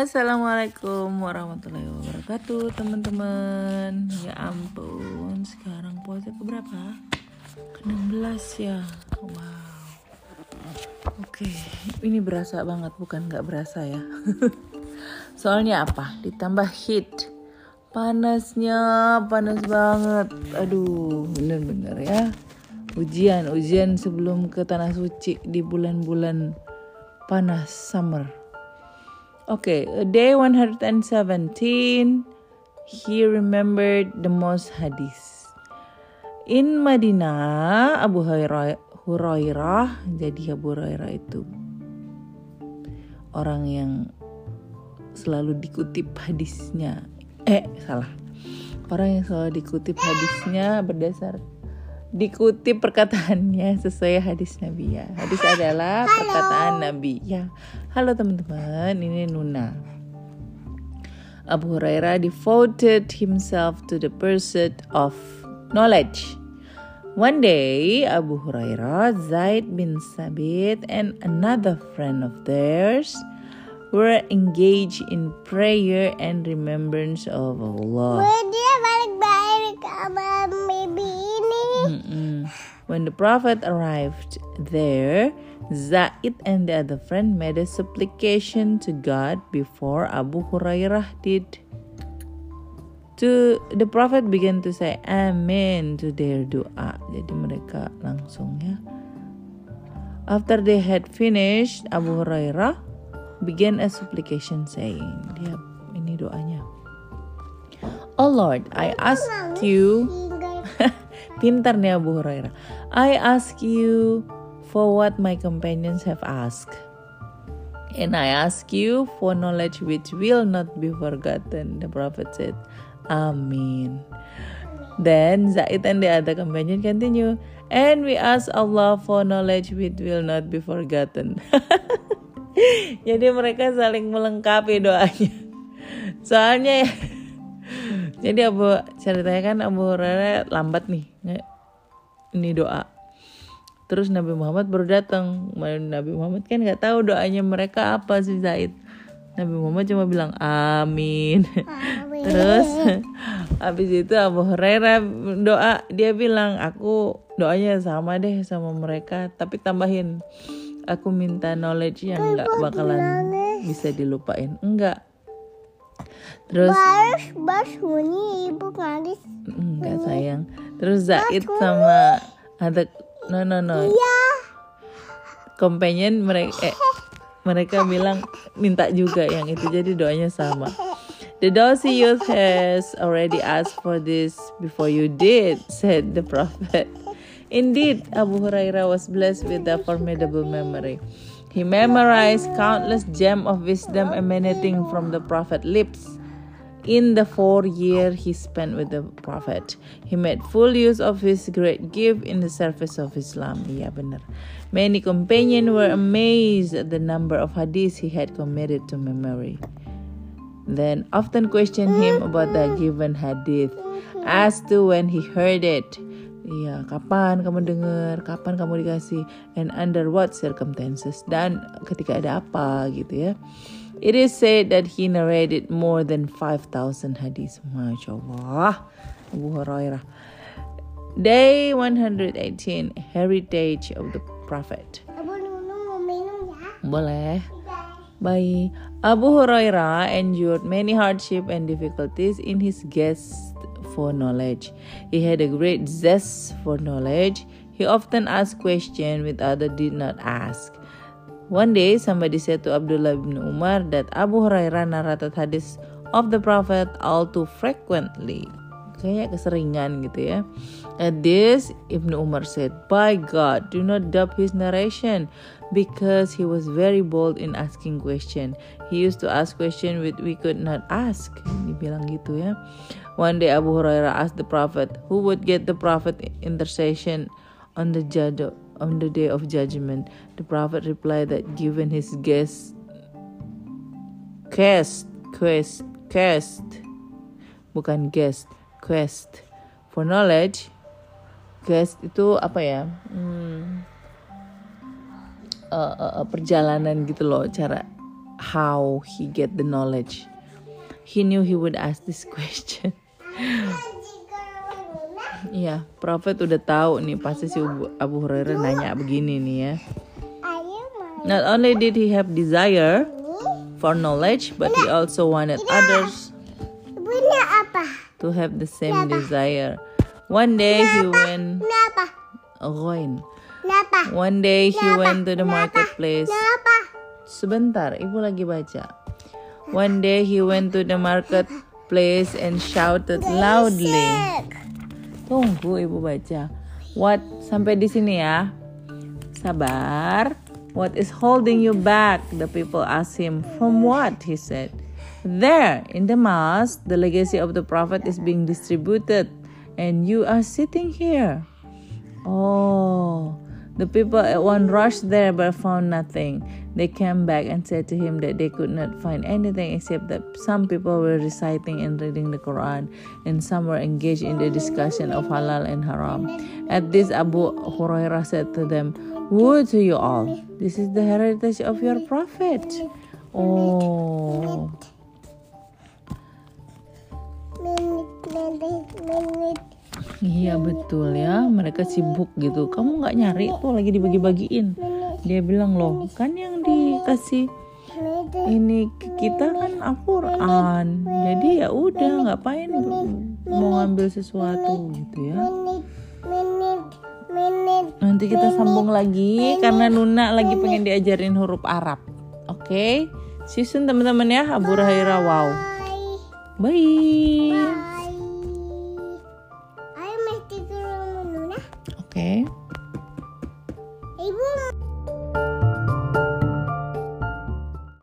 Assalamualaikum warahmatullahi wabarakatuh teman-teman. Ya ampun sekarang puasa ke berapa? Ke-16 ya? Wow. Oke ini berasa banget bukan gak berasa ya? Soalnya apa? Ditambah heat. Panasnya panas banget. Aduh bener-bener ya. Ujian, ujian sebelum ke Tanah Suci di bulan-bulan panas summer Okay, day 117, he remembered the most hadis. In Madinah, Abu Hurairah, jadi Abu Hurairah itu orang yang selalu dikutip hadisnya. Eh, salah. Orang yang selalu dikutip hadisnya berdasar dikutip perkataannya sesuai hadis Nabi ya. Hadis adalah Halo. perkataan Nabi ya. Halo teman-teman, ini Nuna. Abu Hurairah devoted himself to the pursuit of knowledge. One day, Abu Hurairah, Zaid bin Sabit, and another friend of theirs were engaged in prayer and remembrance of Allah. When the Prophet arrived there, Zaid and the other friend made a supplication to God before Abu Hurairah did. To the Prophet began to say Amen to their doa. Jadi mereka langsung ya. After they had finished, Abu Hurairah began a supplication saying, dia ini doanya. Oh Lord, I ask you Pintar nih Abu Hurairah. I ask you for what my companions have asked. And I ask you for knowledge which will not be forgotten. The Prophet said, Amin. Then Zaid and the other companion continue, and we ask Allah for knowledge which will not be forgotten. Jadi mereka saling melengkapi doanya. Soalnya jadi Abu ceritanya kan Abu Hurairah lambat nih ini doa. Terus Nabi Muhammad baru datang. Nabi Muhammad kan nggak tahu doanya mereka apa sih Zaid. Nabi Muhammad cuma bilang amin, amin. terus habis itu Abu Hurairah doa. Dia bilang aku doanya sama deh sama mereka tapi tambahin aku minta knowledge yang nggak bakalan bisa dilupain. Enggak Terus Baris Baris bunyi ibu nangis. Enggak sayang. Terus Zaid sama ada no no no. Iya. Companion mereka eh, mereka bilang minta juga yang itu jadi doanya sama. The Dosi youth has already asked for this before you did, said the Prophet. Indeed, Abu Hurairah was blessed with a formidable memory. He memorized countless gems of wisdom emanating from the Prophet's lips. In the four years he spent with the Prophet, he made full use of his great gift in the service of Islam. Yeah, benar. Many companions were amazed at the number of hadiths he had committed to memory. Then often questioned him about the given hadith as to when he heard it. Iya, kapan kamu dengar, kapan kamu dikasih, and under what circumstances, dan ketika ada apa gitu ya. It is said that he narrated more than 5,000 hadiths. Masya Allah. Abu Hurairah. Day 118. Heritage of the Prophet. Boleh. Baik. Abu Hurairah endured many hardships and difficulties in his quest for knowledge. He had a great zest for knowledge. He often asked questions which others did not ask. One day, somebody said to Abdullah bin Umar that Abu Hurairah narrated hadis of the Prophet all too frequently. Kayak keseringan gitu ya. At this, Ibn Umar said, By God, do not doubt his narration because he was very bold in asking question. He used to ask question which we could not ask. Dibilang gitu ya. One day Abu Hurairah asked the Prophet, who would get the Prophet intercession on the judge on the day of judgment. The prophet replied that given his guest quest, quest, quest, bukan guest, quest for knowledge, quest itu apa ya? Hmm, uh, uh, perjalanan gitu loh, cara how he get the knowledge. He knew he would ask this question. Iya, Prophet udah tahu nih pasti si Abu- Hurairah nanya begini nih ya. Not only did he have desire for knowledge, but he also wanted others to have the same desire. One day he went. Kenapa? One day he went to the marketplace. Sebentar, ibu lagi baca. One day he went to the marketplace and shouted loudly. Tunggu ibu baca. What sampai di sini ya. Sabar. What is holding you back? The people asked him. From what? He said. There, in the mosque, the legacy of the prophet is being distributed, and you are sitting here. The people at once rushed there but found nothing. They came back and said to him that they could not find anything except that some people were reciting and reading the Quran, and some were engaged in the discussion of halal and haram. At this, Abu Hurairah said to them, Woe to you all! This is the heritage of your prophet. Oh. Iya betul ya. Mereka sibuk gitu. Kamu nggak nyari tuh lagi dibagi-bagiin. Dia bilang loh, kan yang dikasih ini kita kan Al-Quran. Jadi ya udah ngapain mau ngambil sesuatu gitu ya? Nanti kita sambung lagi karena Nuna lagi pengen diajarin huruf Arab. Oke? Soon teman-teman ya. Abu Hurairah wow. Bye